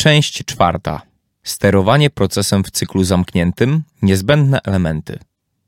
Część czwarta. Sterowanie procesem w cyklu zamkniętym. Niezbędne elementy.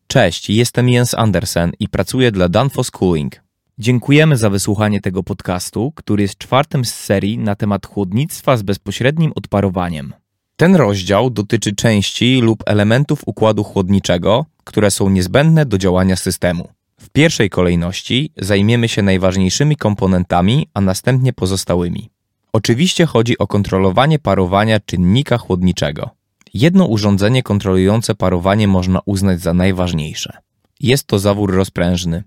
Cześć, jestem Jens Andersen i pracuję dla Danfoss Cooling. Dziękujemy za wysłuchanie tego podcastu, który jest czwartym z serii na temat chłodnictwa z bezpośrednim odparowaniem. Ten rozdział dotyczy części lub elementów układu chłodniczego, które są niezbędne do działania systemu. W pierwszej kolejności zajmiemy się najważniejszymi komponentami, a następnie pozostałymi. Oczywiście chodzi o kontrolowanie parowania czynnika chłodniczego. Jedno urządzenie kontrolujące parowanie można uznać za najważniejsze. Jest to zawór rozprężny.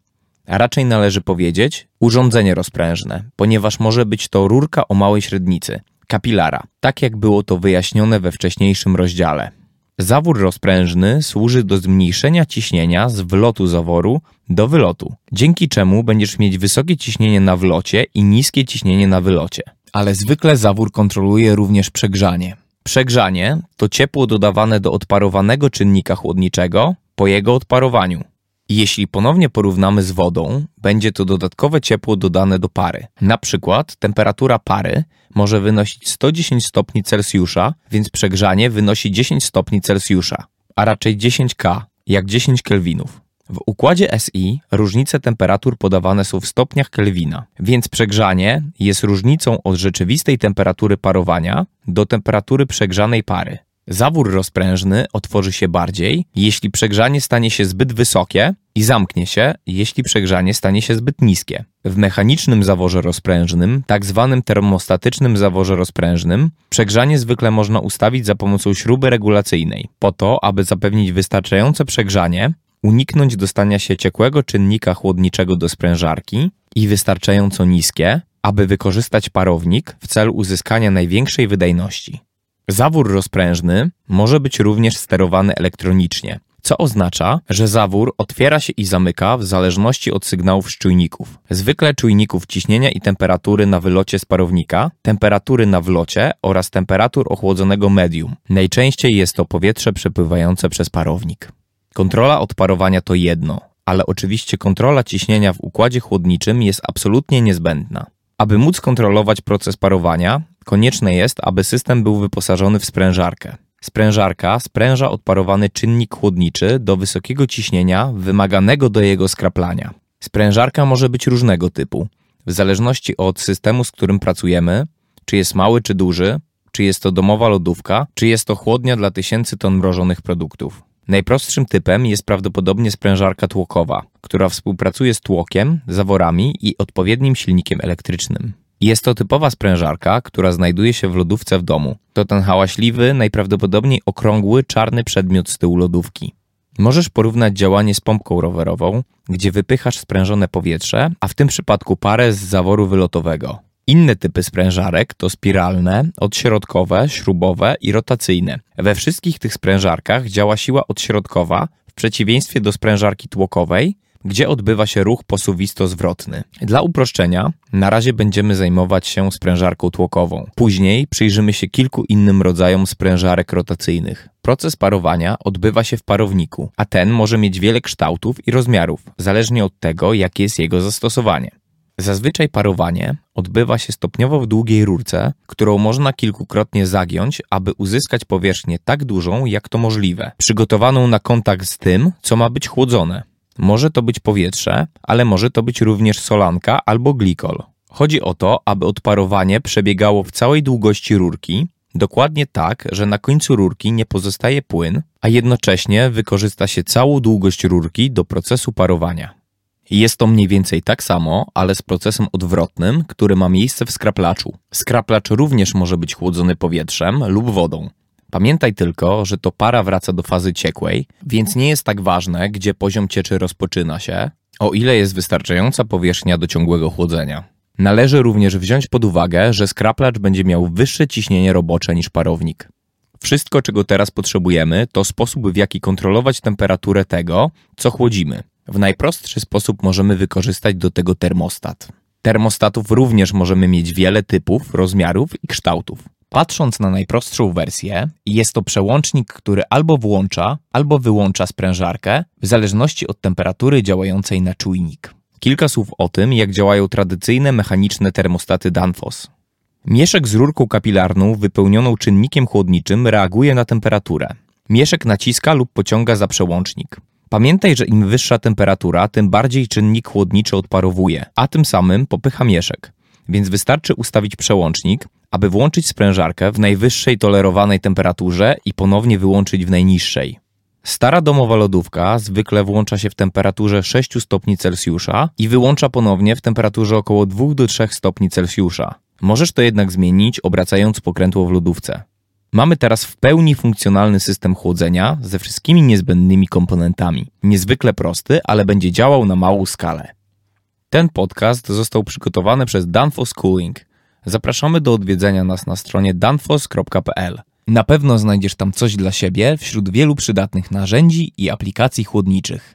A raczej należy powiedzieć urządzenie rozprężne, ponieważ może być to rurka o małej średnicy, kapilara, tak jak było to wyjaśnione we wcześniejszym rozdziale. Zawór rozprężny służy do zmniejszenia ciśnienia z wlotu zaworu do wylotu, dzięki czemu będziesz mieć wysokie ciśnienie na wlocie i niskie ciśnienie na wylocie. Ale zwykle zawór kontroluje również przegrzanie. Przegrzanie to ciepło dodawane do odparowanego czynnika chłodniczego po jego odparowaniu. Jeśli ponownie porównamy z wodą, będzie to dodatkowe ciepło dodane do pary. Na przykład temperatura pary może wynosić 110 stopni Celsjusza, więc przegrzanie wynosi 10 stopni Celsjusza, a raczej 10 K, jak 10 Kelvinów. W układzie SI różnice temperatur podawane są w stopniach Kelwina, więc przegrzanie jest różnicą od rzeczywistej temperatury parowania do temperatury przegrzanej pary. Zawór rozprężny otworzy się bardziej, jeśli przegrzanie stanie się zbyt wysokie i zamknie się, jeśli przegrzanie stanie się zbyt niskie. W mechanicznym zaworze rozprężnym, tak zwanym termostatycznym zaworze rozprężnym, przegrzanie zwykle można ustawić za pomocą śruby regulacyjnej, po to, aby zapewnić wystarczające przegrzanie, uniknąć dostania się ciekłego czynnika chłodniczego do sprężarki i wystarczająco niskie, aby wykorzystać parownik w celu uzyskania największej wydajności. Zawór rozprężny może być również sterowany elektronicznie, co oznacza, że zawór otwiera się i zamyka w zależności od sygnałów z czujników. Zwykle czujników ciśnienia i temperatury na wylocie z parownika, temperatury na wlocie oraz temperatur ochłodzonego medium. Najczęściej jest to powietrze przepływające przez parownik. Kontrola odparowania to jedno, ale oczywiście kontrola ciśnienia w układzie chłodniczym jest absolutnie niezbędna. Aby móc kontrolować proces parowania, konieczne jest, aby system był wyposażony w sprężarkę. Sprężarka spręża odparowany czynnik chłodniczy do wysokiego ciśnienia wymaganego do jego skraplania. Sprężarka może być różnego typu, w zależności od systemu, z którym pracujemy, czy jest mały czy duży, czy jest to domowa lodówka, czy jest to chłodnia dla tysięcy ton mrożonych produktów. Najprostszym typem jest prawdopodobnie sprężarka tłokowa, która współpracuje z tłokiem, zaworami i odpowiednim silnikiem elektrycznym. Jest to typowa sprężarka, która znajduje się w lodówce w domu. To ten hałaśliwy, najprawdopodobniej okrągły, czarny przedmiot z tyłu lodówki. Możesz porównać działanie z pompką rowerową, gdzie wypychasz sprężone powietrze, a w tym przypadku parę z zaworu wylotowego. Inne typy sprężarek to spiralne, odśrodkowe, śrubowe i rotacyjne. We wszystkich tych sprężarkach działa siła odśrodkowa, w przeciwieństwie do sprężarki tłokowej, gdzie odbywa się ruch posuwisto-zwrotny. Dla uproszczenia, na razie będziemy zajmować się sprężarką tłokową. Później przyjrzymy się kilku innym rodzajom sprężarek rotacyjnych. Proces parowania odbywa się w parowniku, a ten może mieć wiele kształtów i rozmiarów, zależnie od tego, jakie jest jego zastosowanie. Zazwyczaj parowanie odbywa się stopniowo w długiej rurce, którą można kilkukrotnie zagiąć, aby uzyskać powierzchnię tak dużą, jak to możliwe, przygotowaną na kontakt z tym, co ma być chłodzone. Może to być powietrze, ale może to być również solanka albo glikol. Chodzi o to, aby odparowanie przebiegało w całej długości rurki, dokładnie tak, że na końcu rurki nie pozostaje płyn, a jednocześnie wykorzysta się całą długość rurki do procesu parowania. Jest to mniej więcej tak samo, ale z procesem odwrotnym, który ma miejsce w skraplaczu. Skraplacz również może być chłodzony powietrzem lub wodą. Pamiętaj tylko, że to para wraca do fazy ciekłej, więc nie jest tak ważne, gdzie poziom cieczy rozpoczyna się, o ile jest wystarczająca powierzchnia do ciągłego chłodzenia. Należy również wziąć pod uwagę, że skraplacz będzie miał wyższe ciśnienie robocze niż parownik. Wszystko, czego teraz potrzebujemy, to sposób, w jaki kontrolować temperaturę tego, co chłodzimy. W najprostszy sposób możemy wykorzystać do tego termostat. Termostatów również możemy mieć wiele typów, rozmiarów i kształtów. Patrząc na najprostszą wersję, jest to przełącznik, który albo włącza, albo wyłącza sprężarkę, w zależności od temperatury działającej na czujnik. Kilka słów o tym, jak działają tradycyjne mechaniczne termostaty Danfoss. Mieszek z rurką kapilarną wypełnioną czynnikiem chłodniczym reaguje na temperaturę. Mieszek naciska lub pociąga za przełącznik. Pamiętaj, że im wyższa temperatura, tym bardziej czynnik chłodniczy odparowuje, a tym samym popycha mieszek. Więc wystarczy ustawić przełącznik, aby włączyć sprężarkę w najwyższej tolerowanej temperaturze i ponownie wyłączyć w najniższej. Stara domowa lodówka zwykle włącza się w temperaturze 6 stopni Celsjusza i wyłącza ponownie w temperaturze około 2 do 3 stopni Celsjusza. Możesz to jednak zmienić, obracając pokrętło w lodówce. Mamy teraz w pełni funkcjonalny system chłodzenia ze wszystkimi niezbędnymi komponentami. Niezwykle prosty, ale będzie działał na małą skalę. Ten podcast został przygotowany przez Danfoss Cooling. Zapraszamy do odwiedzenia nas na stronie danfoss.pl. Na pewno znajdziesz tam coś dla siebie wśród wielu przydatnych narzędzi i aplikacji chłodniczych.